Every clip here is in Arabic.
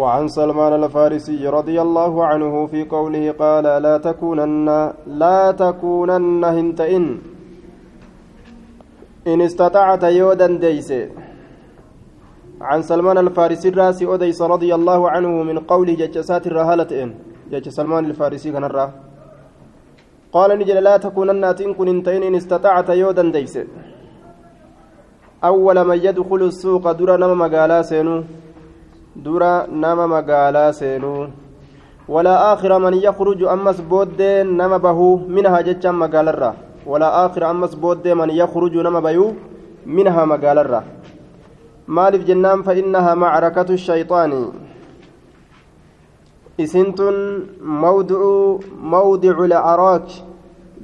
وعن سلمان الفارسي رضي الله عنه في قوله قال لا تكونن لا تكونن هنتئن إن. استطعت يودا ديس. عن سلمان الفارسي الراسي أديس رضي الله عنه من قوله ججسات الرهالة إن. جج سلمان الفارسي كان الراه قال نجل لا تكونن تنكن انتين إن. استطعت يودا ديس. أول من يدخل السوق در نما مقالا سينو. نما مقالا سينو ولا آخر من يخرج أمس بود نما بهو منها جتشا مقالا الرا ولا آخر أمس بود من يخرج نما بيو منها مقالا الرا مالف جنان فإنها معركة الشيطان إسنتن موضع موضع العراك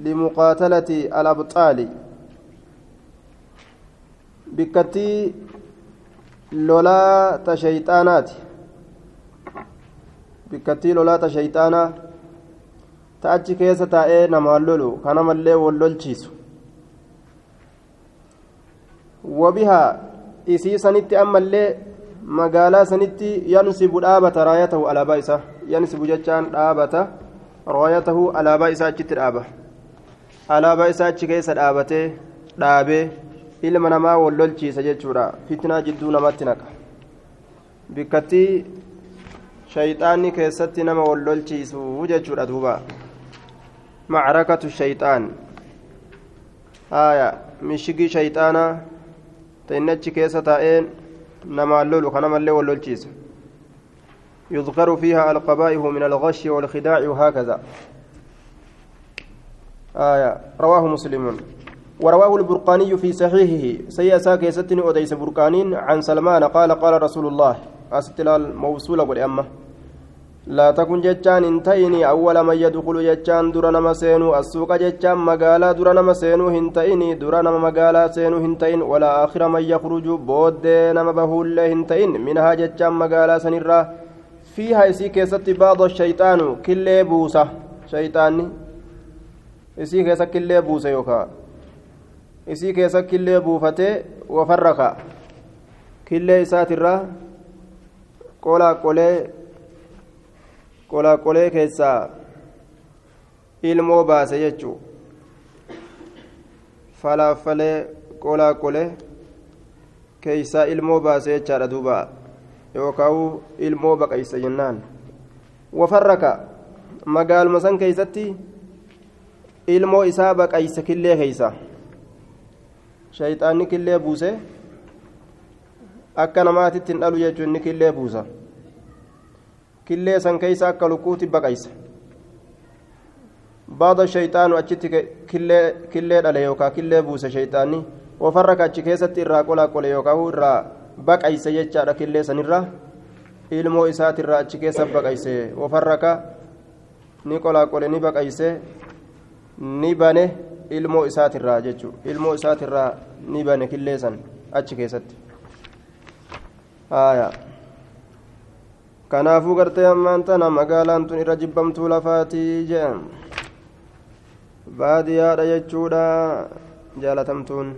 لمقاتلة الأبطال bikkattii lolaa ta shayxaanaati bikkattii lolaa ta shayxaanaa ta achi keessa taa'ee namaan lolu kanamallee wal lolchiisu. Wabihaa isii sanitti ammallee magaalaa sanitti yansibu dhaabata raayatahu alaabaa isaa yansibu jechaan dhaabata raayatahu alaabaa isaa achitti dhaaba. Alaabaa isaa achi keessa dhaabatee dhaabee ilma namaa wal lolchiisa jechuudha fitnaa jidduu namatti naqa bikkattii shayxaanni keessatti nama wal lolchiisu jechuudha duuba macrakatu shayxaan haya mishigii shayxaanaa ta inni achi keessa taa'ee namaan lolu kanamallee wal lolchiisa يذكر فيها القبائح من الغش والخداع وهكذا آية رواه مسلم ورواه البرقاني في صحيحه. سياسا كيستني أديس برقانين. عن سلمان قال قال رسول الله. أستلال موصولة والأمة لا تكن جتان انتيني أول من يدخل جتان درنا مسينو السوق جتان مقالا درنا مسينو هنتيني درنا مقالا سينو. هنتين ولا آخر من يخرج بود نما بهول هنتين منها جتان مقالا سنرا فيها يسي كيست بعض الشيطان. كل بوسة. شيطاني. يسي كيست كل بوسة يوكا. Isii keessa killee buufatee wafarra ka'a killee isaatirraa qolaaqolee qolaaqolee keessaa ilmoo baase jechuu falaaffalee qolaaqolee keeysaa ilmoo baase jechaadha duuba yookaan ilmoo baqaysa jennaan wafarra ka'a magaaluma san keeysatti ilmoo isaa baqaysa killee keeysa. Shayxaanni killee buuse. Akka namaatitti hin dhalu jechuun inni killee buusa. Killee san keeysa akka lukkuutti baqaysa. Baada shayxaanu achitti killee dhale yookaan killee buuse shayxaanni ofarra achi keessatti irraa qolaa qole yookaan irraa baqayse jechaadha killee sanirraa ilmoo isaatirraa achi keessa baqayse ofarra ka ni qolaa qole ni baqayse ni bane. Ilmoo isaatirraa jechuun ilmoo isaatirraa ni bane killeessan achi keessatti kanaafuu gartee ammaan tana magaalaan tun irra jibbamtuu lafaatii jedhan baadiyyaadha jechuudha jaalatamtuun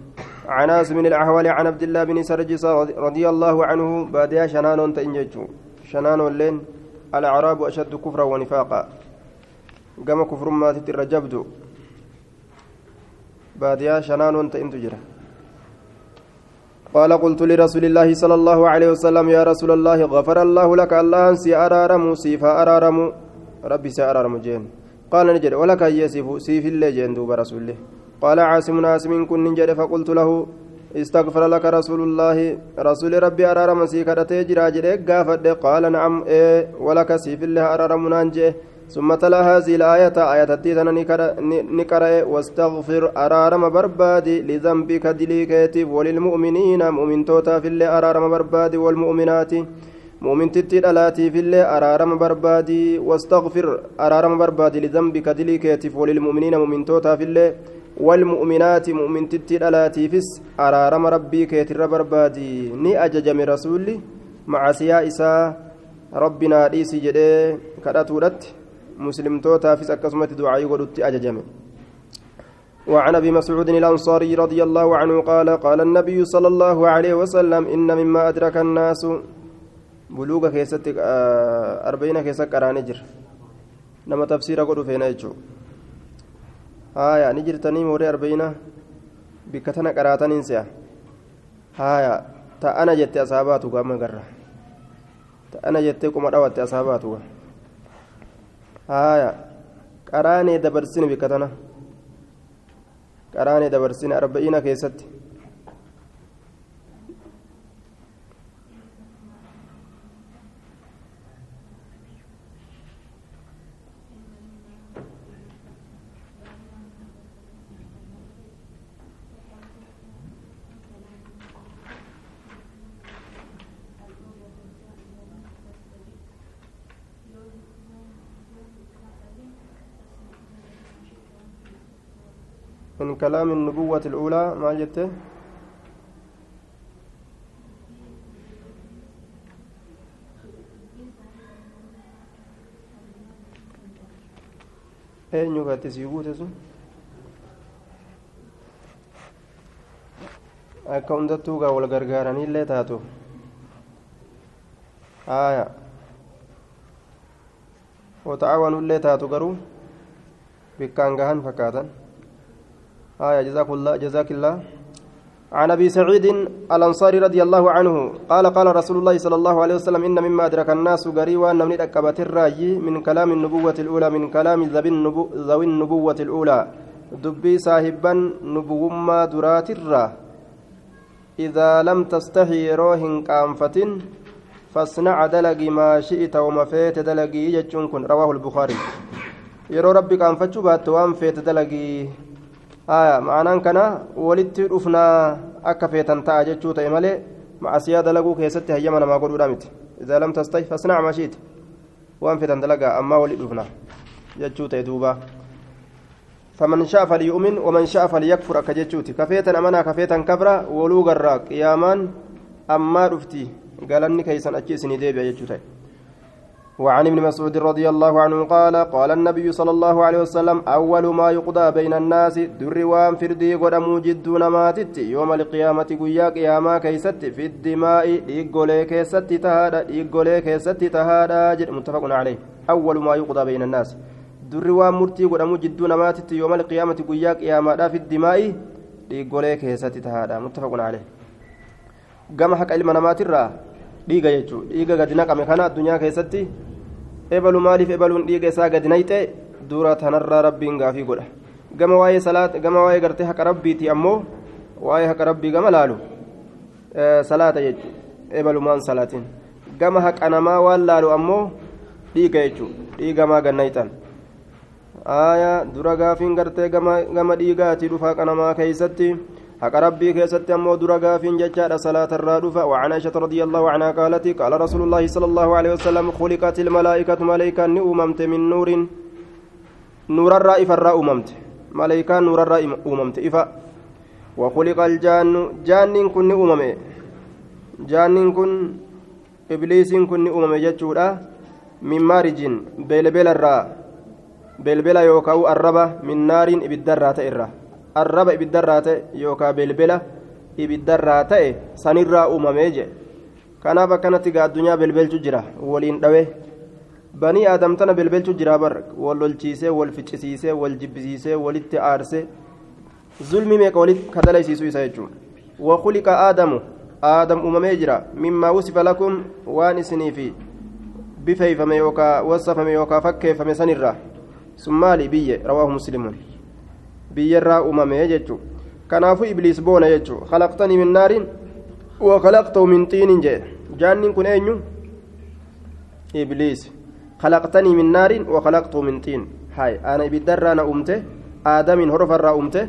عن عاصم الأحوال عن عبد الله بن سرجس رضي الله عنه باديا شنان تنجج شنان لين الأعراب أشد كفرا ونفاقا قام كفر ما تترجبدو baadiyaa shanaan wanta intu jira. قال قلت لرسول الله صلى الله عليه وسلم يا رسول الله غفر الله لك الله سي أرارم سيفا أرارم ربي سي أرارم جين قال نجد ولك يسيف سيف الله جين دوب رسول الله قال عاصم عاصم كن نجد فقلت له استغفر لك رسول الله رسول ربي أرارم سيكا تجرى جريك قال نعم إيه ولك سيف الله أرارم نانجه ثم تلا هذه الآية آية تتيتنا نقرأ واستغفر أرارم بربادي لذنبك دليكيتف وللمؤمنين مؤمن توتا في الله أرارم بربادي والمؤمنات مؤمن تتير ألاتي في الله أرارم بربادي واستغفر أرارم بربادي لذنبك دليكيتف وللمؤمنين مؤمن توتا في الله والمؤمنات مؤمن تتير ألاتي فس أرارم ربي كيتر بربادي ني أججم رسولي مع سيائسا ربنا ديسي جدي كراتورت. مسلمتوتافis akkasumatti ducaayii godhutti ajajame وعن ابي مسعود الانصاري رضي الله عنه قال قال النبي صلى الله عليه وسلم ان مما ادرك الناس keessa qaraanii jira nama tafsiira godhu feena jechuudha haaya ni jirtanii mooree arba'iina bikka tana qaraataniin se'a haaya ta'ana jette asaabaatu gama garra ta'ana jettee quma dhawatte asaabaatu haaya qaraanee dabarsine bikka tana qaraanee dabarsine arba'iina keessatti. من كلام النبوة الأولى ما جته eenyu gatti sii guute sun akka hundattuu gaa wal gargaaraniillee taatu haya wata'aawanullee taatu garuu bikkaan gahan fakkaatan آية جزاك الله جزاك الله. عن أبي سعيد الأنصاري رضي الله عنه قال قال رسول الله صلى الله عليه وسلم إن مما أدرك الناس غريوا ان من أكبت الرأي من كلام النبوة الأولى من كلام ذوي النبوة الأولى. دبي صاحبا نبوما درات الرأ. إذا لم تستحي روح كانفة فاصنع دلقي ما شئت وما فيت دلقي يجون رواه البخاري. يرو ربي كانفتشو بات وان فيت دلقي. Aya ma'anaan kana walitti dhufnaa akka feetan ta'a jechuu ta'e malee macasiyaa dalaguu keessatti hayyama namaa godhuudha miti idaa lam tastahi fasnac mashiit waan feetan dalagaa ammaa wali dhufna jechuu ta'e duuba فمن شاء فليؤمن ومن شاء فليكفر أكجتشوتي كفيتا أمنا كفيتا كبرا ولو غرا قياما أما رفتي قال أني كيسان أتشيسني ديبي أجتشوتي وعن ابن مسعود رضي الله عنه قال قال النبي صلى الله عليه وسلم أول ما يقضى بين الناس در وان فردي قدموا جدون ماتت يوم القيامة قيا قياما كيست في الدماء إيقولي كيست تهادا إيقولي كيست تهادا جد متفق عليه. أول ما يقضى بين الناس در وان مرتي قدموا جدون ماتت يوم القيامة قيا قياما في الدماء إيقولي كيست تهادا متفق عليه. قام حق علم نماترا dhiiga jechuudha dhiiga gadi naqame kana addunyaa keessatti ebalu maaliif ebaluun dhiiga isaa gadi nayxe dura tanarraa rabbiin gaafii godha gama waa'ee salaat gama waa'ee gartee haqa rabbiiti ammoo waa'ee haqa rabbii gama laalu salaata jechuudha ebalumaan salaatiin gama haqa namaa waan laalu ammoo dhiiga jechuudha dhiiga maa gannayxan aayaa dura gaafiin gartee gama dhiigaati dhufa haqa namaa keeysatti حق ربي كيست أمو درقا في ججارة صلاة الرادفة وعن عائشة رضي الله عنها قالت قال رسول الله صلى الله عليه وسلم خلقت الملائكة ملائكة أممت من نور نور الرائف الراء أممت ملائكة نور الراء أممت إفا وخلق الجان جان كن أمم جان كن إبليس كن أمم ججورة من مارج بلبل الراء بلبل يوكاو الربا من نار إبدرات إرّا arraba ibiddarraa ta'e yookaan belbela ibiddarraa ta'e sanirraa uumamee je kanaaf akkanatti addunyaa belbelchu jira waliin dhawe banii aadam tana belbelchu jira bar wal lolchiisee wal ficcisiisee wal jibbisiisee walitti aarsee zulmi meeqa walitti kadalaysiisuu isa jechuun wakuliqa aadamu aadam uumamee jira mimmaa wusifa lakum waan isiniifi bifeeyfame yookaan wasafame yookaan fakkeeffame sanirraa sun maali biyye rawaahu muslimuun biyyarraa uumamee jechuun kanaafuu ibliis boona jechuun khalaqtanii min naariin wakhalaqtahu min xiinin jee jaanniin kun eenyu ibliis khalaqtanii min naariin wakhalaqtahu min xiin hay ana ibiddarraa na uumte aadamiin horofarraa uumte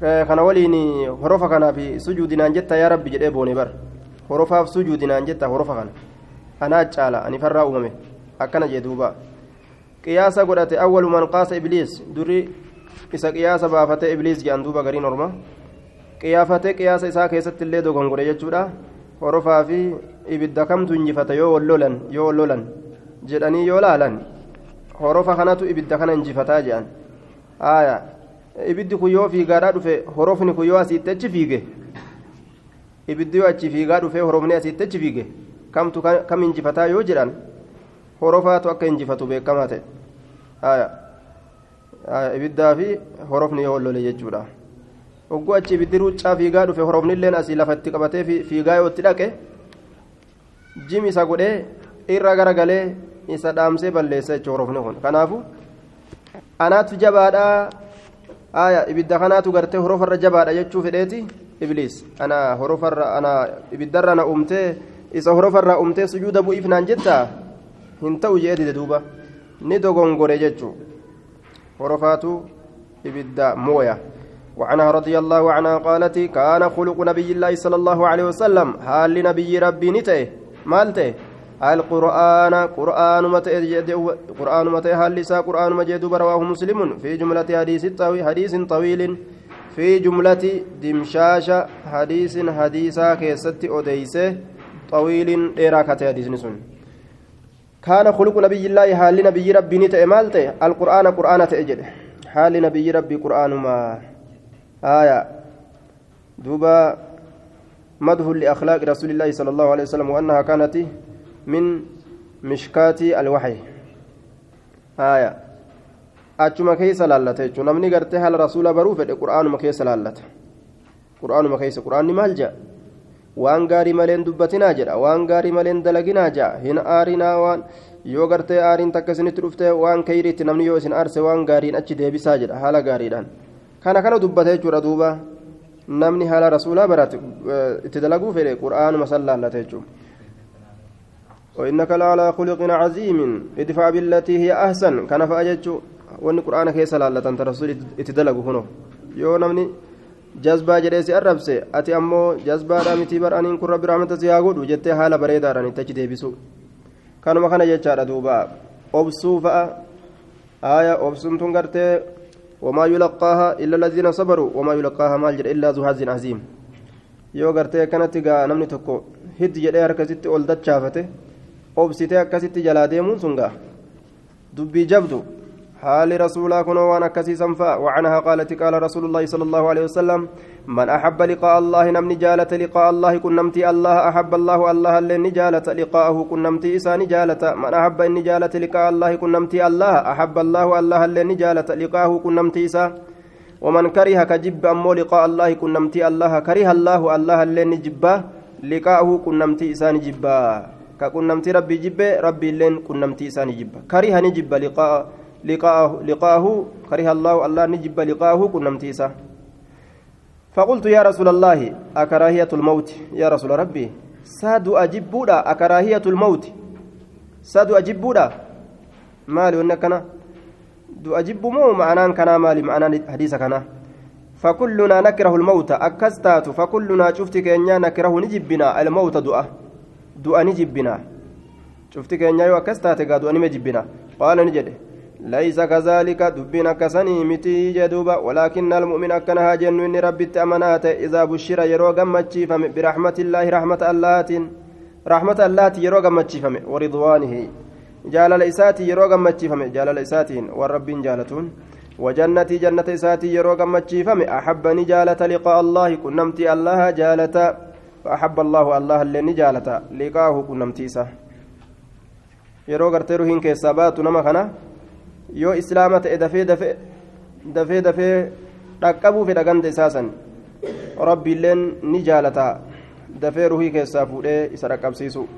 kana waliin horofa kanaaf sujuudinaan jetta yaa rabbi jedhee boone bar horofaaf sujuudinaan jetta horofa kana anaa caala ani farraa uumame akkana jee duuba qiyaasa godhate awwalu qaasa ibliis durii isa qiyaasa baafatee ibliis jedhan duuba gariin orma. Qiyaafatee qiyaasa isaa keessatti illee dogongore jechuudha. Horofaa fi ibidda kamtu injifata yoo wallolan yoo wallolan jedhanii yoo laalan horofa kanatu ibidda kana injifataa jedhan. Haaya ibiddi kun yoo fiigaadhaa dhufe horofni kun yoo asiitti achi fiige ibiddi yoo achi fiigaa dhufe horofni asiitti achi fiige kamtu kam injifataa yoo jedhan horofaatu akka injifatu beekamaa ta'e ibiddaa fi horofni yoo lole jechuudha. Hogguu achi ibiddi ruuccaa fiigaa dhufe horofnilleen asii lafatti qabatee fiigaa yoo itti dhaqe jim isa godhee irra garagalee isa dhaamsee balleessa jechuudha horofni kun. Kanaafu anaatu jabaadhaa aya ibidda kanaatu gartee horofarra jabaadha jechuu fedheeti? Ibliis. Ana horofarra ana ibiddarra na umtee isa horofarraa umtee sujuuda bu'iif naan jettaa? Hin ta'u jee dide duuba. Ni dogongore jechuu horofaatu ibidda mooya وعنها رضي الله عنها قالت كان خلق نبي الله صلى الله عليه وسلم. هال نبي ربي نته؟ مالته القرآن قرآن متى قرآن متى هل لسا قرآن مجد رواه مسلم؟ في جملة حديث طويل حديث طويل. في جملة دمشاش حديث حديثا كيست أديسه طويل. إيراكة حديث سن كان خلق نبي الله حال نبي ربي نتأ مالته القرآن قرآن تأجل حال نبي ربي قرآن ما. آية. دوبا مدح لأخلاق رسول الله صلى الله عليه وسلم وأنها كانت من مشكات الوحي. آية. أجمع كيس لالته نمني قرته هل رسول بروفة قرآن ما كيس لالته قرآن ما كيس. قرآن مال جاء waan gaarii maleen dubbatinaa jedha waan gaarii maleen dalaginaa jedha hin aarinaa waan yoo gartee aariin takka isinitti dhufte waan kayriitti namni yoo isin aarse waan gaariin achi deebisaa jedha haala gaariidhaan kana kana dubbate jechuudha duuba namni haala rasuulaa barate itti dalaguu fedhe qur'aanuma san laallate jechuudha وإنك لعلى خلق عظيم ادفع بالتي هي أحسن كان فأجج وأن القرآن كيس لالة أنت رسول اتدلق هنا يو نمني jazbaa jedhee si arrabse ati ammoo jazbaadha miti bar'aniin kun rabbi rahmata si haa godhu jettee haala bareedaadhaan itti achi deebisu kanuma kana jechaadha duuba obsuu fa'a aaya obsuun gartee wamaa yulaqqaaha illa laziina sabaruu wamaa yulaqqaaha maal jedhe illaa zuhaazin aziim yoo gartee akkanatti gaa namni tokko hiddi jedhee harkasitti ol dachaafate obsitee akkasitti jalaa deemuun sun gaa dubbii jabdu حال رسولا كن وأن أكسيسا فا وعنها قالت قال رسول الله صلى الله عليه وسلم من أحب لقاء الله نم نجالة لقاء الله كن الله أحب الله الله اللي نجالة لقاءه كن نمتي إسا نجالة من أحب النجالة لقاء الله كن الله أحب الله الله اللي نجالة لقاءه كن إسا. ومن كره كجب أمو لقاء الله كن نمتي الله كره الله الله اللي لقاءه كن نمتي إسا نجبه ككن نمتي ربي جبه ربي اللين كن نمتي إسا نجبه كره نجب لقاء لقاءه لقاءه كره الله الله نجب لقاءه كن نمتيسا فقلت يا رسول الله أكراهية الموت؟ يا رسول ربي ساد أجبودا أكراهية الموت. ساد أجبودا مالي ونكنا دو أجب مو معناه كنا مالي معناه حديث كنا. فكلنا نكره الموت أكستات فكلنا شفتك إننا نكره نجبنا الموت دعاء دعاء نجبنا شفتك إننا أكستات قادوا نجبنا قال نجده ليس كذلك. دبنا كسني متي جدوبا ولكن المؤمن أكنها جن إن ربي تأمنات إذا بشر يرو فم برحمة الله رحمة الله رحمة الله يرو فم ورضوانه. جال ليساتي يرو فم جال ليساتين والرب جالتون وجنتي جنة إساتي يرو فم أحبني جالة لقاء الله. كنمتي الله جالة وأحب الله الله اللي نجالة لقاه كنمتي إسا. يرو غرتيرو هين كيسابات نما yoo islaama ta'e dafee dafee dafee dafee dhaqqabuu fedha ganda isaasan rabbiilleen ni jaalata. Dafee ruhii keessaa fuudhee isa dhaqqabsiisu.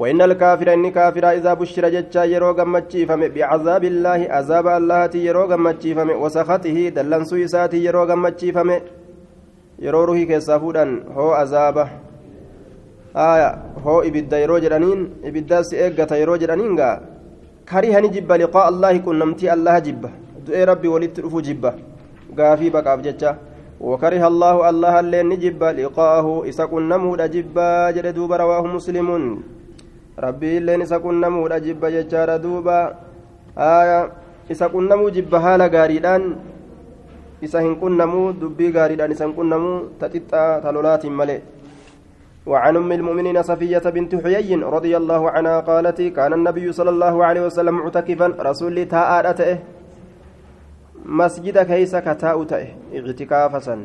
وإن الكافر إني كافر إذا بشر جتشا يرو غمتشي فم بعذاب الله عذاب الله يرو غمتشي فم وسخطه دلن سويساتي يرو غمتشي فم يرو هو عذابه آية هو إبدا يرو إبدا سيئة يرو كرهني جب لقاء الله كن نمتي الله جب دعي ربي ولدت رفو جب قافي بقاف جتشا وكره الله الله اللي نجب لقاءه إسا كن نمود جب جد دوب رواه مسلم ربي اللي إسا كن نمود جب جتشا دوبا آية إسا كن نمود جب هالا غاريدان هن كن نمود دبي غاريدان إسا كن نمود تتتا تلولات ملئ وعن أم المؤمنين صفية بنت حيي رضي الله عنها قالت كان النبي صلى الله عليه وسلم معتكفا رسول تاء مسجد كيس كتاء اعتكافا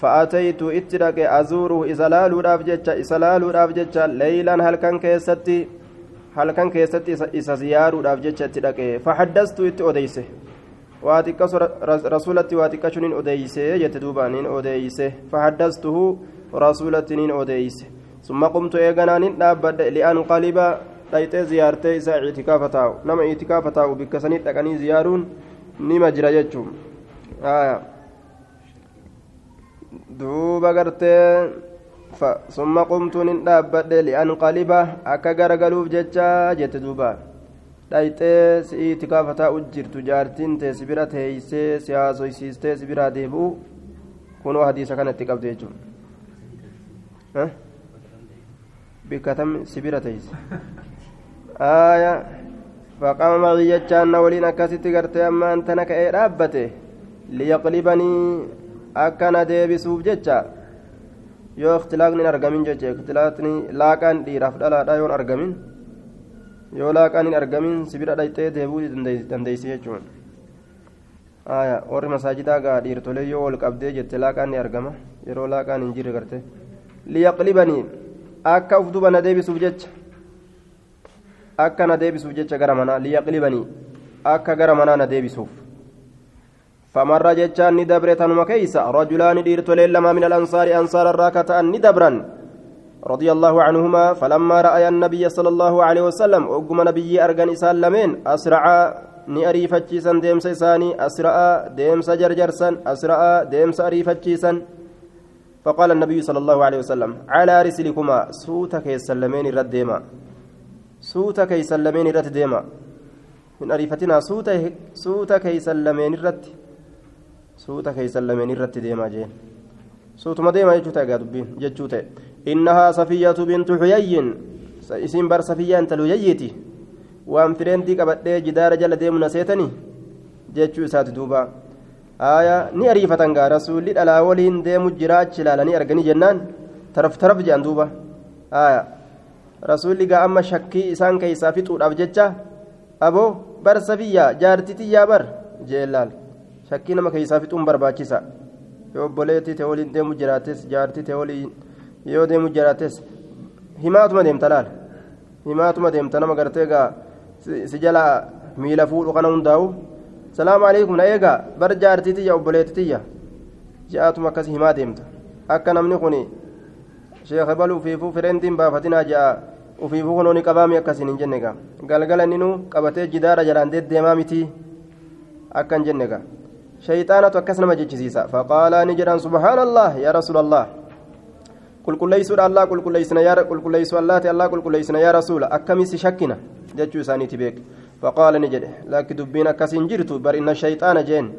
فأتيت اترك أزوره رافجتشا إذا لالو رافجتشا ليلا هل كان كيستي هل كان كيستي إذا زيارو رافجتشا اترك. فحدثت إت أديسه واتكس رسولتي واتكشنين أديسه يتدوبانين أديسه فحدثته rasuulatiniin odeeyse. Summa qumtu eeganaan hin dhaabbadhe li'aan qaliba dhayxee ziyaartee isaa itikaafa taa'u. Nama itikaafa taa'u bikka sanii dhaqanii ziyaaruun nima jira jechuun. Duuba gartee summa qumtuun hin dhaabbadhe li'aan qaliba akka garagaluuf jecha jette duuba. Dhayxee si itikaafa taa'u jirtu jaartiin teessi bira teeysee si haasoysiistee si bira deebi'u kunoo hadiisa kanatti qabde jechuudha. Si bira teeyse آية فقام معي جتان ولين أكست قرتي أما أنت نكأي رابته ليقلبني أكنا ديبسوف جتا yoo ikhtilaaqni hin argamin jecha ikhtilaaqni laaqaan dhiiraaf dhalaadha yoon argamin yoo laaqaan hin argamin sibira dhayxee deebuu dandeeysi jechuun warri masaajidaa gaa dhiirtolee yoo ol qabdee jette laaqaan ni argama yeroo laaqaan hin jirre garte liyaqlibanii akka uf duba na deebisuuf jecha akka na deebisuuf jecha gara manaa liyaqlibanii akka gara manaa na deebisuuf famarra jechaan ni dabre tanuma keeysa rajulaani dhiirtoleen lama min alansaari ansaara irraa ka ta'an ni dabran رضي الله عنهما فلما رأى النبي صلى الله عليه وسلم أقم نبي أرجن إسان لمن أسرع ni ariifachiisan deemsa isaanii asra'a deemsa jarjarsan asra'a deemsa ariifachiisan فقال النبي صلى الله عليه وسلم على رسلكما سوتا كيسلمين الرد ديما suuta keeysan lameen irratti deema min ariifatinaa suuta suuta keeysan lameen irratti suuta keeysan lameen irratti deemaa jeen suutuma deema jechuu ta'e gaa dubbiin jechuu ta'e innahaa safiyyatu bintu xuyayyin isiin bar safiyyaa intal huyayyiiti waan fireentii qabadhee jidaara aayaa ni ariifatan gaa rasuulli dhalaa waliin deemu jiraachi ilaalanii arganii jennaan. Taraf taraf jedhan duuba. Aayaa rasuulli gaa amma shakkii isaan keeysaa fixuudhaaf jecha aboo bar sabiyyaa jaartitiyyaa bar jeellaal shakkii nama keeysaa fixuun barbaachisa. Yoo obboleetti ta'e waliin deemu jiraates jaartii ta'e waliin yoo deemu jiraates himaatuma deemta laal. Himaatuma deemta nama gartee gaa si jala miila fuudhu kana hundaa'u salaamu alaikum na eegaa bar jaartitiyya obboleettitiyya ja'aatuma akkas himaa deemta akka namni kuni sheekh bal ufiifuu fireentiin baafatinaa ja'a ufiifuu kunooni qabaami akkasiin hin jenne gaa galgala ninuu qabatee jidaara jalaan deddeemaa miti akka hin jenne gaa shayxaanatu akkas nama jechisiisa faqaalaa ni jedhan subhaana allah yaa rasuula allah qulqulleeysuudha allah qulqulleeysina yaa qulqulleeysu allaati allah qulqulleeysina yaa rasuula akkamisi shakkina jechuu isaaniiti beek faqaala ni jedhe lakki dubbiin akkasiin jirtu bar inna shayxaana jeen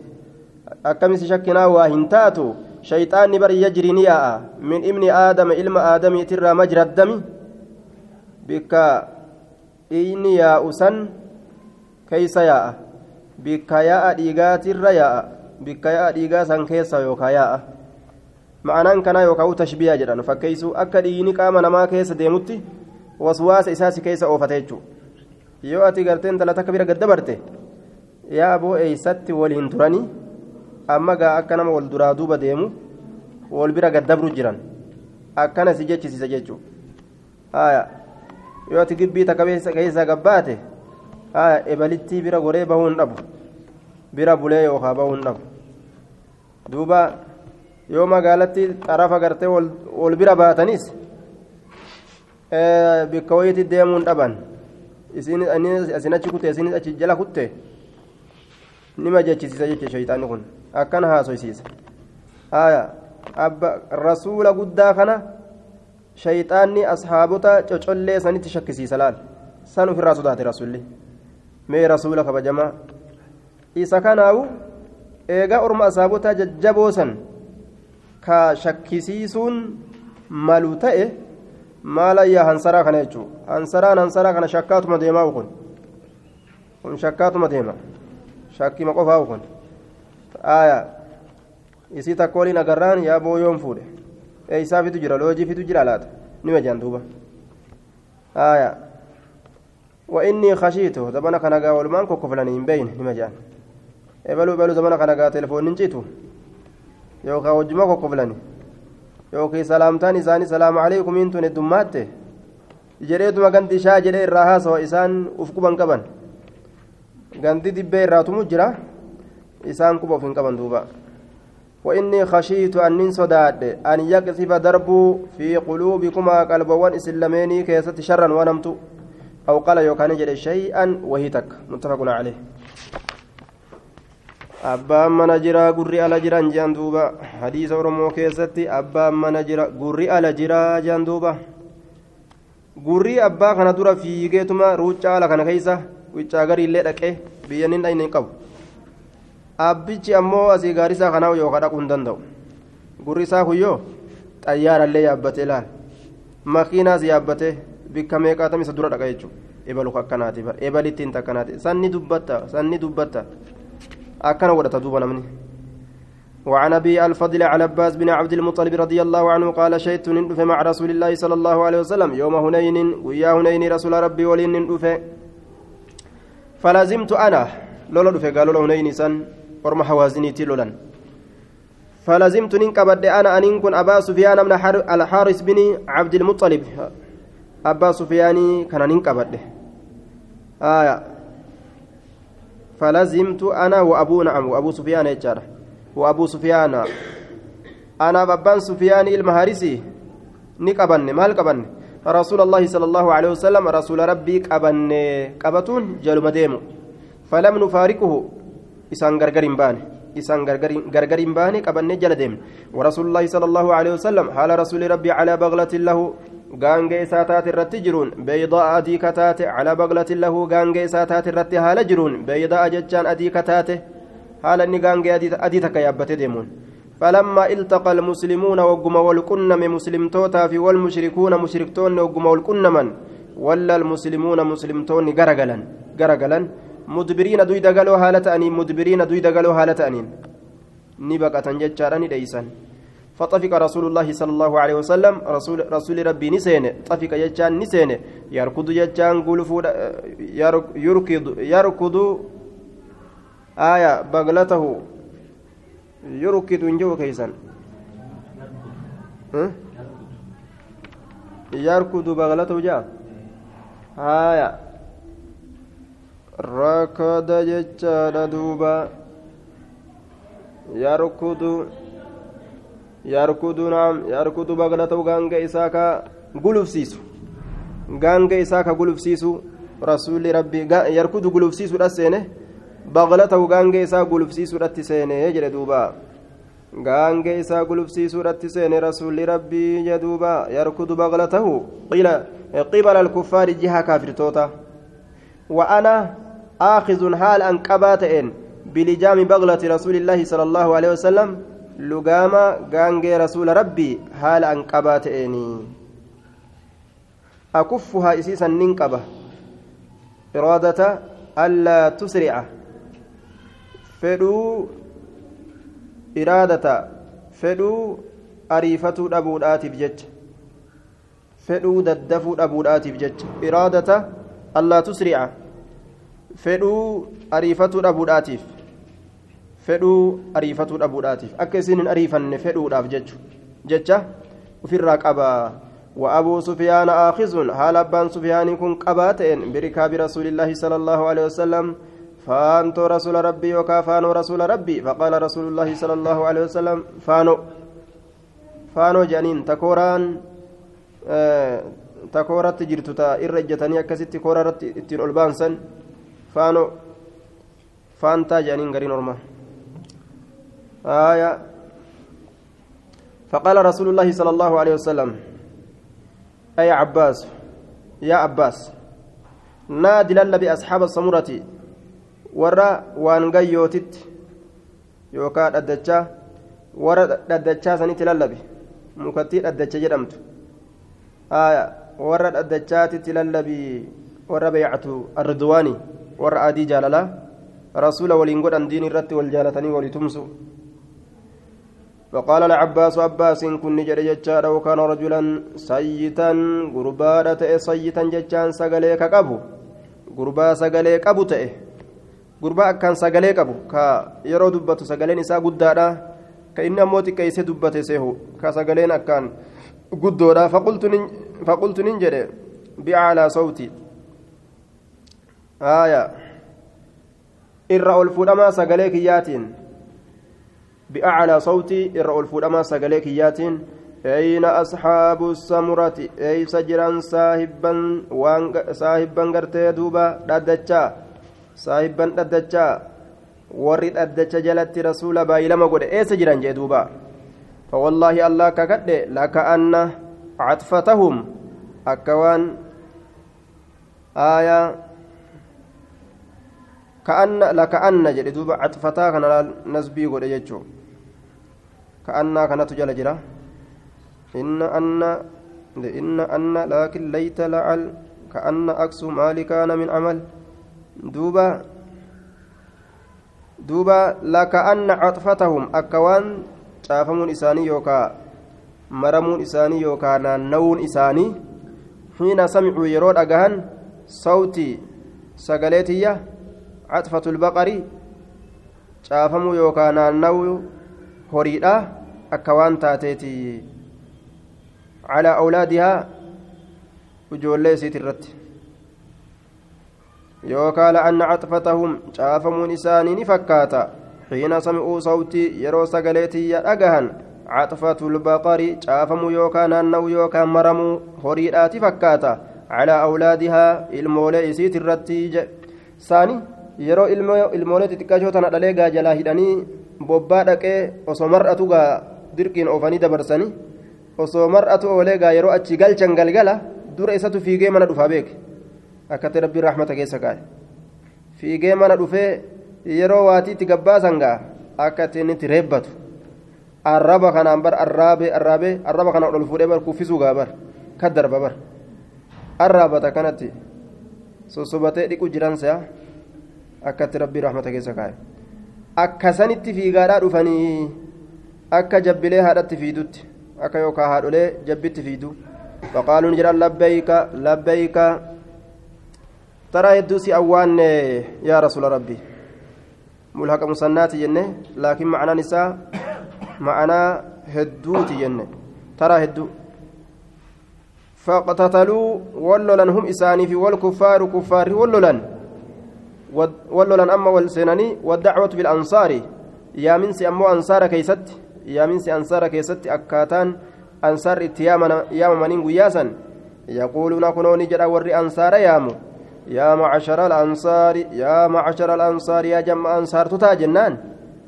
akkamisi shakkinaa waa hin taatu shayxaanni bar yajri ni yaa'a min ibni aadama ilma aadamiitirraa majra addami bikka dhiigni yaa'u san keeysa yaa'a bikka yaa'a dhiigaatirra yaa'a bikka yaa'a dhiigaa san keessa yookaa yaa'a ma'anaan kanaa yookaan tashbiyaa jedhan fakkeessu akka dhiigni qaama namaa keessa deemutti waswaasa yoo ati garteen dhala takka bira gaddabarte yaa aboo eeysatti waliin turanii amma gaa akka nama wal duraa duuba deemu wal bira gaddabru jiran. Akkana si jechisiisa jechuudha yoo ati gibbii takka keessa gabbaate ebalittii bira goree bahuun dhabu. Bira bulee yookaan bahuun dhabu. Duuba yoo magaalatti xarafa gartee wal bira baatanis bikka wayiitti deemuun dhaban isin achi kutte isinis achi jala kutte nima jechisiisa jecha shayxaanni kun? Akkana haasoysiisa abba rasuula guddaa kana shayxaanni ashaabota cocollee sanitti shakkisiisa laal? San ofirraa sodaate rasuulli mee rasuula kabajamaa isa kanaawu eegaa orma ashaabota jajjaboo san ka shakkisiisuun malu ta'e maalayyaa hansaraa kana jechuun hansaraan hansaraa kana shakkaatuma deemaa kun kun shakkaatuma deema shakkima qofaa kun aayaa isii takka waliin agarraan yaa booyoon fuudhe eeysaafitu jira loojiifitu jira laata nima jaan duuba aayaa وإني خشيت زمان كان جا ولمان كوكو فلان بين نما جان إبلو إبلو زمان كان جا تلفون نجيتو yookaan wajjuma kokkoflani yookiin salaamtaan isaanii salaamu alaikum tun heddummaate jedheetuma ganti ishaa jedhee irraa haasawa isaan uf quban qaban ganti dibbee irraa tumu jira isaan quba of hin qaban duuba وإني خشيت أن صداد أن يقذف درب في قلوبكما قلبوان إسلاميني كيست شرا ونمت أو قال يوكان شيئا وهيتك متفق عليه abbaan mana jiraa gurri ala jiran duuba. Hadiisa oromoo keessatti abbaan mana jira gurri ala jiraa jean duuba. Gurri abbaa kana dura fiigeetuma ruuccaa ala kana keeysa wiccaa gariillee dhaqee biyyanin dhayne hin qabu. Abbichi ammoo asii gaarisaa kanaa yookaan dhaquu hin danda'u. Gurri isaa kuyyoo xayyaarallee yaabbatee laal makiinaas yaabbatee bikka meeqaatam isa dura dhaqa jechuudha. Ebalu akkanaati ebalittiin takkanaati. Sanni dubbatta sanni dubbatta. أكن ورث دوبا نمني وعن أبي الفضل على عباس بن عبد المطلب رضي الله عنه قال شهدت ندف مع رسول الله صلى الله عليه وسلم يوم هنين ويا هنين رسول ربي ولين ندف فلازمت أنا لولا دف قالوا هنين سن ورم حوازنيتي لولن فلازمت ننكبد أنا أن كن أبا سفيان من الحارس بن عبد المطلب. أبا سفيان كان ننكبد آية. فلزمت أنا وأبو نعم وأبو سفيان يجار. وأبو سفيان أنا بابان سفيان المهارسي. نقبن مال قبن رسول الله صلى الله عليه وسلم رسول ربي قبن قبتون جلو مديمو. فلم نفارقه. إسان غرغرين بان إسان غرغرين بان قبن جل ديم ورسول الله صلى الله عليه وسلم حال رسول ربي على بغلة له. Gaangee isaa taate irratti jiruun beeydaa adii kataate calaa baqlatin lahu gaangee isaa taate irratti haala jiruun beeydaa jechaan adii kataate haala inni gaangee adii takka yaabbate deemuun فلما التقى المسلمون وقم والقنم مسلمتوتا في والمشركون مشركتون وقم والقنما ولا المسلمون مسلمتون غرغلا غرغلا مدبرين دوي دغلو حالة مدبرين دوي دغلو حالة أنين نبقى تنججارني ديسان فطفق رسول الله صلى الله عليه وسلم رسول رسول ربي نسين طفق يجان نسين يركض يجان قلف يركض يركض آية بغلته. يركض انجو كيسا يركض بغلته جاء آية. ركض يجان دوبا. يركض yarkudu naam yarkudu baglatau gaanga isaa ka gulufsiisu gaanga isaa ka gulufsiisu rasuulli rabbii yarkudu gulufsiisuudha seene baglatau gaanga isaa gulufsiisuudhatti seene jedhe duuba gaanga isaa gulufsiisuudhatti seene rasuulli rabbii jedhe duuba yarkudu baglatahu qibala alkuffaari jiha kaafirtoota wa ana آخذ حال أن قباتئن بلجام بغلة رسول الله صلى الله عليه وسلم lugaama gaangee rasuula rabbii haala an qabaa ta'eenii akuffuhaa isiisan nin qaba iraadata allaa tusrica fedhuu iraadata fedhuu ariifatuu dhabuudhaatiif jecha fedhuu daddafuu dhabuudhaatiif jecha iraadata allaa tusrica fedhuu ariifatuu dhabuudhaatiif fedhuu ariifatuu dhabuudhaatiif. Akka isin hin ariifanne fedhuudhaaf jecha ofirraa qabaa وأبو سفيان آخذ حال أبان سفيان كن قباتين بركاب رسول الله صلى الله عليه وسلم فانتو رسول ربي وكافانو رسول ربي فقال رسول الله صلى الله عليه وسلم فانو فانو جانين تكوران آه تكورت جرتتا إرجتني أكست كورت اتين ألبانسن فانو فانتا جانين غرين أرمان آية. فقال رسول الله صلى الله عليه وسلم أي عباس يا عباس نادي للبي أصحاب السمرة ورا وانغيوتت يوكا ددچا ورا ددچا سنيت للبي مكتي ددچا جدمت. آية ورا ددچاتت للبي ورا بيعة الرضواني ورا أدي جاللا رسول ولين قد دين الرت والجالتني ولتمسوا فقال العباس عباس كن جري جتشار وكان رجلا سيتا غربا تئ سيتا جتشان سغلي كقبو. غربا سغلي قبو تئ غربا كان سغلي قبو كا يرو دبتو سغلين إسا قدادا. ka inni ammoo xiqqeessee dubbate seehu ka sagaleen akkaan guddoodha faqultu nin jedhe bicaalaa sawti aya irra ol fuudhamaa sawti irra ol fuudhamaa sagalee kiyyaatiin أين أصحاب السمرة؟ أيس جران صاحبا وان صاحبا غرتي دوبا ددچا صاحبا ددچا ورد ددچا جلت رسول باي لما قد أيس جران جي دوبا. فوالله الله كقد لكأن عطفتهم. أكوان آية كأن لكأن جدي دوبا عطفتا كان نسبي قد يجو كأن كانت جل جرا إن أن إن أن لكن ليت لعل كأن أكس مالي كان من عمل دوبا دوبا لكأن عطفتهم أكوان isaanii yookaa maramuun isaanii yookaa naannawuun isaanii xiina samicuu yeroo dhagahan sawtii sagalee tiyya caxfatul baqarii caafamuu yookaa naannawuu horiidha akka waan taateeti calaa awlaadihaa ijoollee isiit irratti yookaa la'anna caxfatahum caafamuun isaanii ni fakkaata حين سمعوا صوتي يرو سقليتي أجهن عطفة البقر شافموا يوكا نانو يوكا مرموا هريدات فكاتا على أولادها المولى إسيت الرتيج ثاني yeroo ilmoolee xixiqqaashoo tana dhalee gaa jalaa hidhanii bobbaa dhaqee osoo mar'atu gaa dirqiin oofanii dabarsanii osoo mar'atu oolee gaa yeroo achi galchan galgala dura isatu fiigee mana dhufaa beeke akkatti rabbiin raaxmata keessa kaa'e fiigee mana dhufee yeroo waatiitti gabbaasan gaa akka ittiin itti reebbatu arraba kanaan bar arraabee arraabee arraba kanaan ol fuudhee bar kuffisuu gaa bar ka darba bar arraabata kanatti sossobatee dhiqu jiransa akkatti rabbii rahmata keessa kaa'e akkasanitti fiigaadhaa dhufanii akka jabbilee haadhatti fiidutti akka yookaan haadholee jabbitti fiidu faqaaluun jedhan labbeeyka labbeeyka taraa hedduu si awwaanne yaa rasuula rabbii ملحق مسنات جنة لكن معنى نساء معنى هدوت جنة ترى هدو فاقتتلوا ولولن هم إساني في والكفار كفار ولولن ولولن أما والسنني والدعوة بالأنصار يا منسي أمو أنصار كيست يا منسي أنصار كيست أكاتان أنصار اتيامنا يا منين قياسا. يقولون كنوني جرى وري أنصار يامو. يا معشر الأنصار يا معشر الأنصار يا جمع أنصار تتا جنان.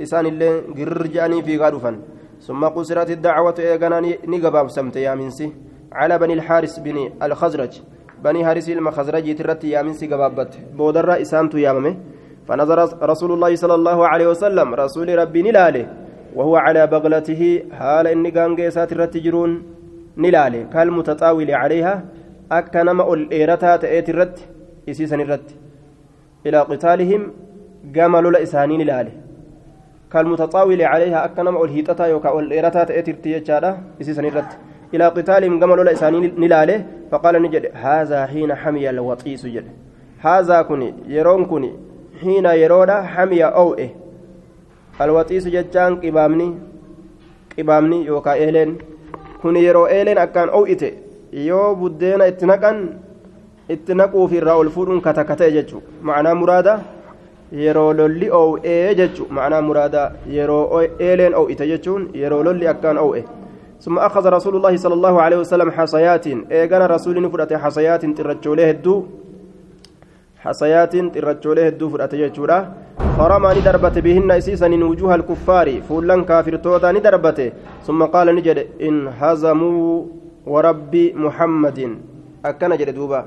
إسان اللي قرجاني في غارفا ثم قصرت الدعوة إيغانا نقباب سمت يا منسي على بني الحارس بن الخزرج. بني حارس المخزرج ترت يا منسي قبابت. بودر إسانت يا ممي فنظر رسول الله صلى الله عليه وسلم. رسول ربي نلاله. وهو على بغلته حال إني قانقيسات الرتجرون نلاله كالمتطاول عليها أكنما الإيرتا تأتي الرت isiisan irratti ilaa qitaalihim gama lola isaanii ilaale kalmutaxaawili calayha akka nama ol hiixataa yookaan ol dheerataa ta'ee tirti jechaadha isiisan irratti ilaa qitaalihim gama lola isaanii ni ilaale faqaala ni jedhe haazaa hiina xamiya alwaxiisu jedhe haazaa kun yeroon alwaxiisu jechaan qibaamni qibaamni yookaan eeleen kun yeroo eeleen akkaan ow'ite yoo buddeena itti naqan itti naquuf irraa ol fuudhuun katakatee jechuudha ma'anaa muraada yeroo lolli oo'ee jechuudha ma'anaa muraada yeroo eeleen oo'ite jechuun yeroo lolli akkaan oo'e ثم أخذ رسول الله صلى الله عليه وسلم حصيات إيجانا رسول فرأت حصيات ترجوله الدو حصيات ترجوله الدو فرأت جيشورا فرمى ندربت بهن إسيسا وجوه الكفار فولن كافر توتا ندربت ثم قال نجد إن هزموا ورب محمد أكن جد دوبا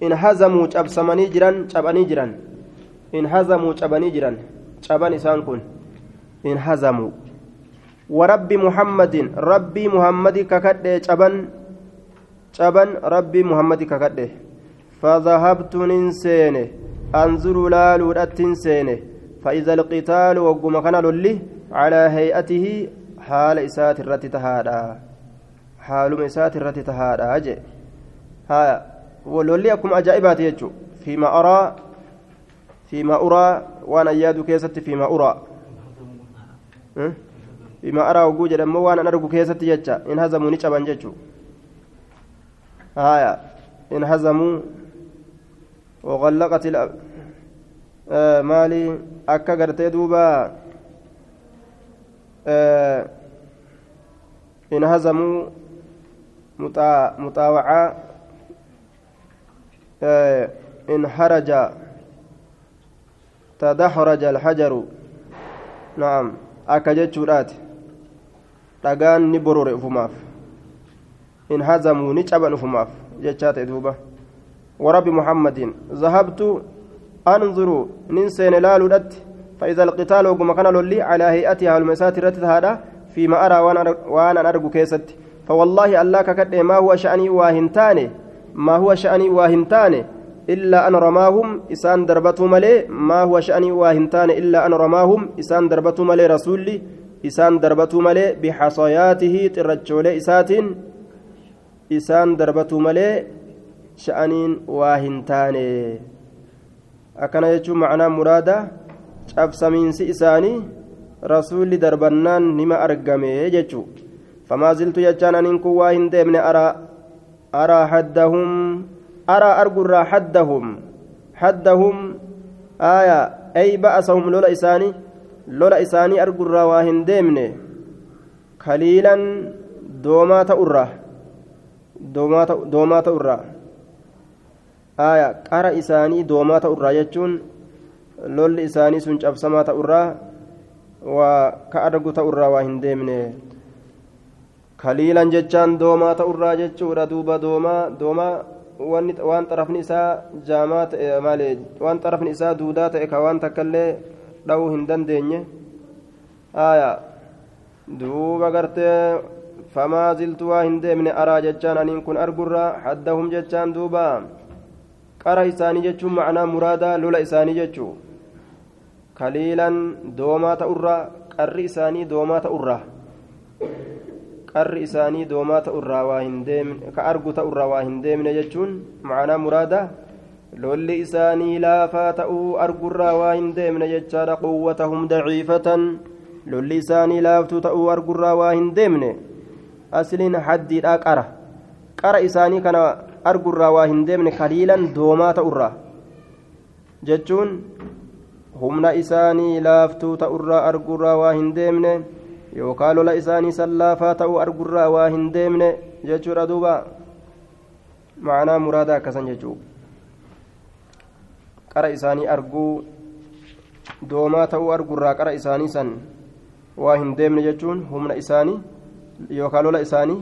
in hazamuu cabsamanii jiran cabanii jiran in hazamuu cabanii jiran caban isaan kun in hazamuu warabbi muhammadin rabbii muhammadi kakadhe caban caban rabbii muhammadi kakadhe fadahabtu nin anzuru laaluudhattin seene فإذا القتال وقم كان على هيئته حال إسات الرت تهادا. حال إسات الرت تهادا أجي ها ولولي أكم أجائبات يجو. فيما أرى فيما أرى وأنا أياد كيست فيما أرى. oguu jedhammoo waan an argu keessatti jecha in hazamuu ni caban jechuu haya in hazamuu وغلقت. آه مالي أكا قرتي دوبا آه انهزموا مطا... مطاوعة آه انحرج تدحرج الحجر نعم akka jechuudhaati dhagaan ni borore ufumaaf in ورب محمد ذهبت أنظر ننسين لالودت فإذا القتال وقم كان لولي على هيئتها المسات رتت هذا فيما أرى وأنا أرجو كيست. فوالله الله ككد ما هو شأني واهنتاني ما هو شأني واهنتاني إلا أن رماهم إسان دربته ملي ما هو شأني واهنتان إلا أن رماهم إسان دربته ملي رسولي إسان دربته ملي بحصياته ترجولي إسات إسان دربته ملي شأنين واهنتان أكن يجو معنى مرادة شاب سمينسي إساني رسولي دربنان نما أرقمي يجو فما زلت يجان أن واهن من أرى أرى حدهم أرى أرجو حدهم حدهم آية أي بأسهم لولا إساني لولا إساني أرجو واهن ديمني قليلا دومات أرى aya qara isaanii doomaa ta'urraa jechuun lolli isaanii sun cabsamaa ta'urraa waa ka argu ta'urraa waa hin deemne. Kaliilan jechaan doomaa ta'urraa jechuudha duuba doomaa doomaa waan xarafni isaa jaamaa ta'e eh, malee waan xarafni isaa duudaa ta'e ka waan takka illee dha'uu hin dandeenye. Aya duuba gartee famaa ziltu waa hin deemne araa jechaan aniin kun argurraa haddahum jechaan duubaa qara isaanii jechuun macnaa muraadaa lola isaanii jechuu. Kaliilan doomaa ta'urra qarri isaanii doomaa ta'urra qarri isaanii doomaa ta'urraa waa hin deemne ka argu ta'urraa waa hin deemne jechuun macanaa muraada lolli isaanii laafaa ta'uu argurraa waa hin deemne jechaadha quwwatahum daciifatan. Lolli isaanii laaftuu ta'uu argurraa waa hin deemne asliin haddiidha qara. Qara isaanii kana argurraa waa hin deemne kaliilan doomaa ta'urraa jechuun humna isaanii laaftuu ta'urraa argurraa waa hin deemne yookaan lola isaanii sallaafaa ta'uu argurraa waa hin deemne jechuudha duuba. Ma'anaa muraada akkasan jechuu. Qara isaanii arguu doomaa ta'uu argurraa qara isaanii san waa hin deemne jechuun humna isaanii yookaan lola isaanii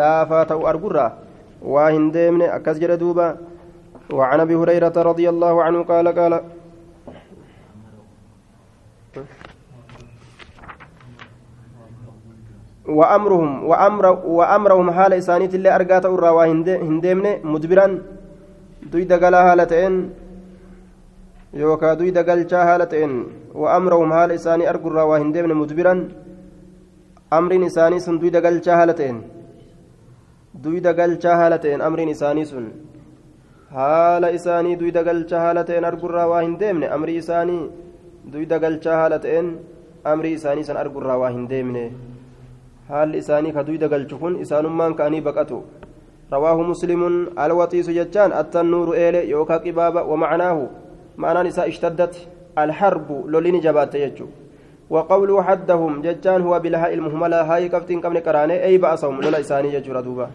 laafaa ta'uu argurraa deemne akkas jedhe duuba. وعن ابي هريره رضي الله عنه قال قال وأمرهم وأمر وأمرهم حال إسانيت اللي أرقات أورا وهندمن مدبرا دوي دقلا هالتين يوكا دوي دقلشا هالتين وأمرهم حال إساني أرقرا وهندمن مدبرا أمر إساني سن دوي دقلشا هالتين إساني سن haala isaanii duyda galcha haala ta'een argurraa waa hin deemne amrii isaanii duyda galchaa haala ta'een amrii isaanii san argurraa waa hin deemne haalli isaanii ka duyda galchu kun isaanummaan ka'anii baqatu رواه مسلم الوطيس جتان التنور إيلي يوكا قبابة ومعناه معنى نساء اشتدت الحرب لولين جبات يجو وقوله حدهم جتان هو بالهاء المهملة هاي كفتين كمن كراني أي بأسهم لولا إساني ججو ردوبا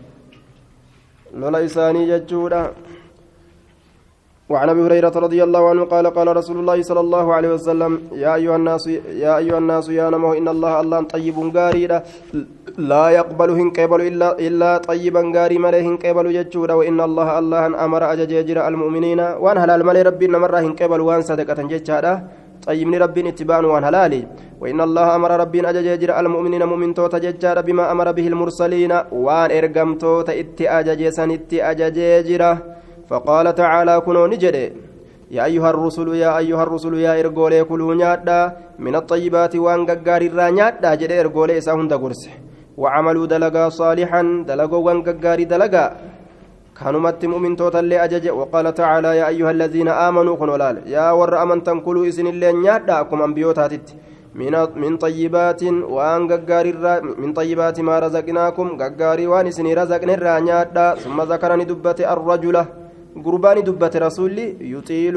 لولا إساني ججو وعن أبي هريرة رضي الله عنه قال قال رسول الله صلى الله عليه وسلم يا أيها الناس يا أيها الناس يا نمو إن الله الله طيب غاريدا لا يقبل هن قبل إلا إلا طيبا غاري مله هن قبل ججودا وإن الله الله أمر اججر المؤمنين. وأن هلال مله ربي نمر هن قبل وأن صدقة ججادا طيبني ربي اتبان وان هلالي وإن الله أمر ربي اججر المؤمنين مؤمن توتا بما أمر به المرسلين. وان ارغمتوتا إتي اججسن إتي اجججره فقال تعالى كنوا نجري يا أيها الرسل يا أيها الرسل يا إرجولي كلوا نيادا. من الطيبات وان غغار الرانيادا جري إرجولي إساهم دغرس وعملوا دلقا صالحا دلقوا وان غغار دلقا كانوا مت مؤمن توتل أجج وقال تعالى يا أيها الذين آمنوا كنوا لال يا ور أمنتم كلوا إسن اللي نيادا كم أنبيوتاتت من من طيبات وان غغار من طيبات ما رزقناكم غغاري وان سني رزقنا الرانيادا ثم ذكرني دبت الرجل قرباني دبت رسولي يطيل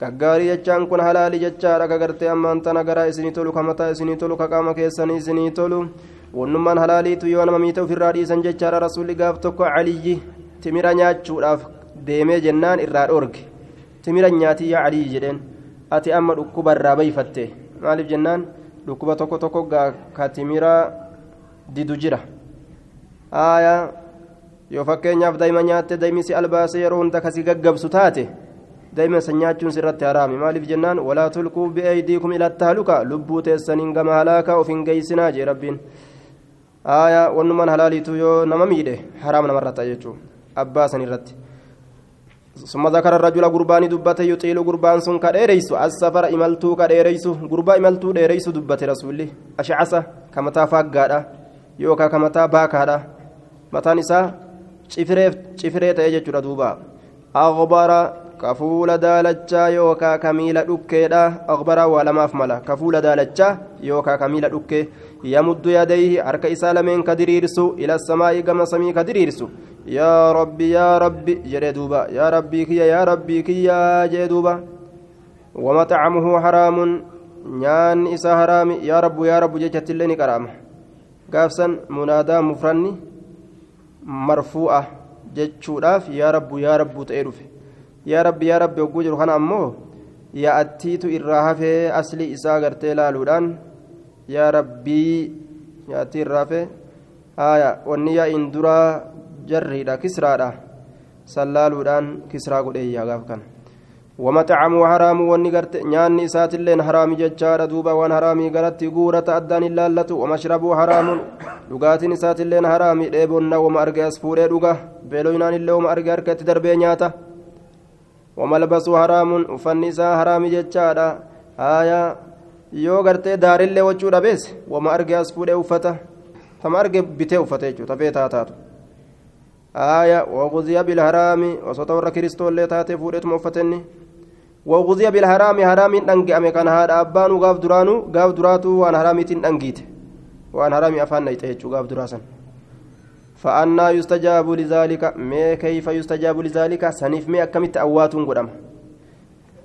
gaggaarii jechaan kun halaalii jechaadha. Kagartee ammaan tana garaa isinii tolu ka mataa isinii tolu ka qaama keessanii isinii tolu. Wannummaan halaaliitu yoo nama miita ofirraa dhiisan jechaadha. Rasuulli gaaf tokko caliyyi timira nyaachuudhaaf deemee jennaan irraa dhoorge. Timira nyaatii yaa caliyyi jedheen. Ati amma dhukkuba irraa bayfatte. Maaliif jennaan? Dhukkuba tokko tokko ka timira didu jira. Aayaa yoo fakkeenyaaf daa'ima nyaatte daa'imisi albaasee yeroo hunda kasii gaggabsu taate. daa'ima san nyaachuun sirratti haraami maaliif jennaan walaa tulquu bi'eeydiikum ilatti haluka lubbuu teessaniin gama halaakaa of hin geessinaa jee rabbiin aayaa wannumaan halaaliitu yoo nama miidhe haraam namarra ta'a jechuudha abbaa san irratti. ثم ذكر الرجل قربان دبته يطيل قربان سن كديريسو السفر إملتو كديريسو قربا إملتو ديريسو دبته رسولي أشعث كما تافقادا يوكا كما تاباكادا متى نساء cifiree cifiree ta'ee jechuudha duuba aghbara ka fuula daalachaa yookaa ka miila dhukkeedha? Aghbara waa lamaaf mala. Ka fuula daalachaa yookaa ka miila dhukkee? Yamuddu yadayhi harka isaa lameen ka diriirsu ila samaa'i gama samii ka diriirsu. Yaa rabbi yaa rabbi jedhee duuba. Yaa rabbii kiyya yaa rabbii kiyya jedhee duuba. Wamaxacamuhu haraamun nyaanni isaa haraami. Yaa rabbu yaa rabbu jechattillee ni qaraama. Gaafsan munaadaa mufranni marfuu'a jechuudhaaf yaa rabbu yaa rabbu ta'ee dhufe yaa rabbi yaa rabbi hogguu jiru kana ammoo yaa'attiitu irraa hafee aslii isaa gartee laaluudhaan yaa rabbii yaa'attii irraa hafee haaya wanni yaa'iin duraa jarriidha kisraadha san laaluudhaan kisraa godheeyyaa gaaf kana ومطعمه حرام ونقرت نيان إسات اللين حرام ججار دوبا وان حرامي قرت قورة أدان اللالة ومشربه حرام لغات إسات اللين حرام إيبون وما أرقى أسفور دوغا بيلوينان اللي وما أرقى أركت دربي نياتا وملبسه حرام وفن إساء حرام ججار آية daarillee wachuu dhabees wama arge as fuudhee uffata tama arge bitee uffata jechuudha tafee taataatu aaya waquziya bilharaami osoo ta warra kiristoollee taatee fuudheetuma uffatenni وغزي بالحرام حرام دنگame kan haadha abbaanu gaaf duraanu gaaf duraatu waan haraamiitiin dhangiite waan haraami afaan nayxe jechuu gaaf duraasan فأنا يستجاب لذلك ما كيف يستجاب لذلك؟ سنيف ما أكمت أوات قدام.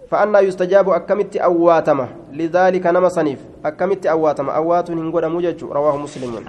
فأنا يستجاب أكمت أواتما لذلك نما سنيف أكمت أواتما. أوات موجج رواه مسلم.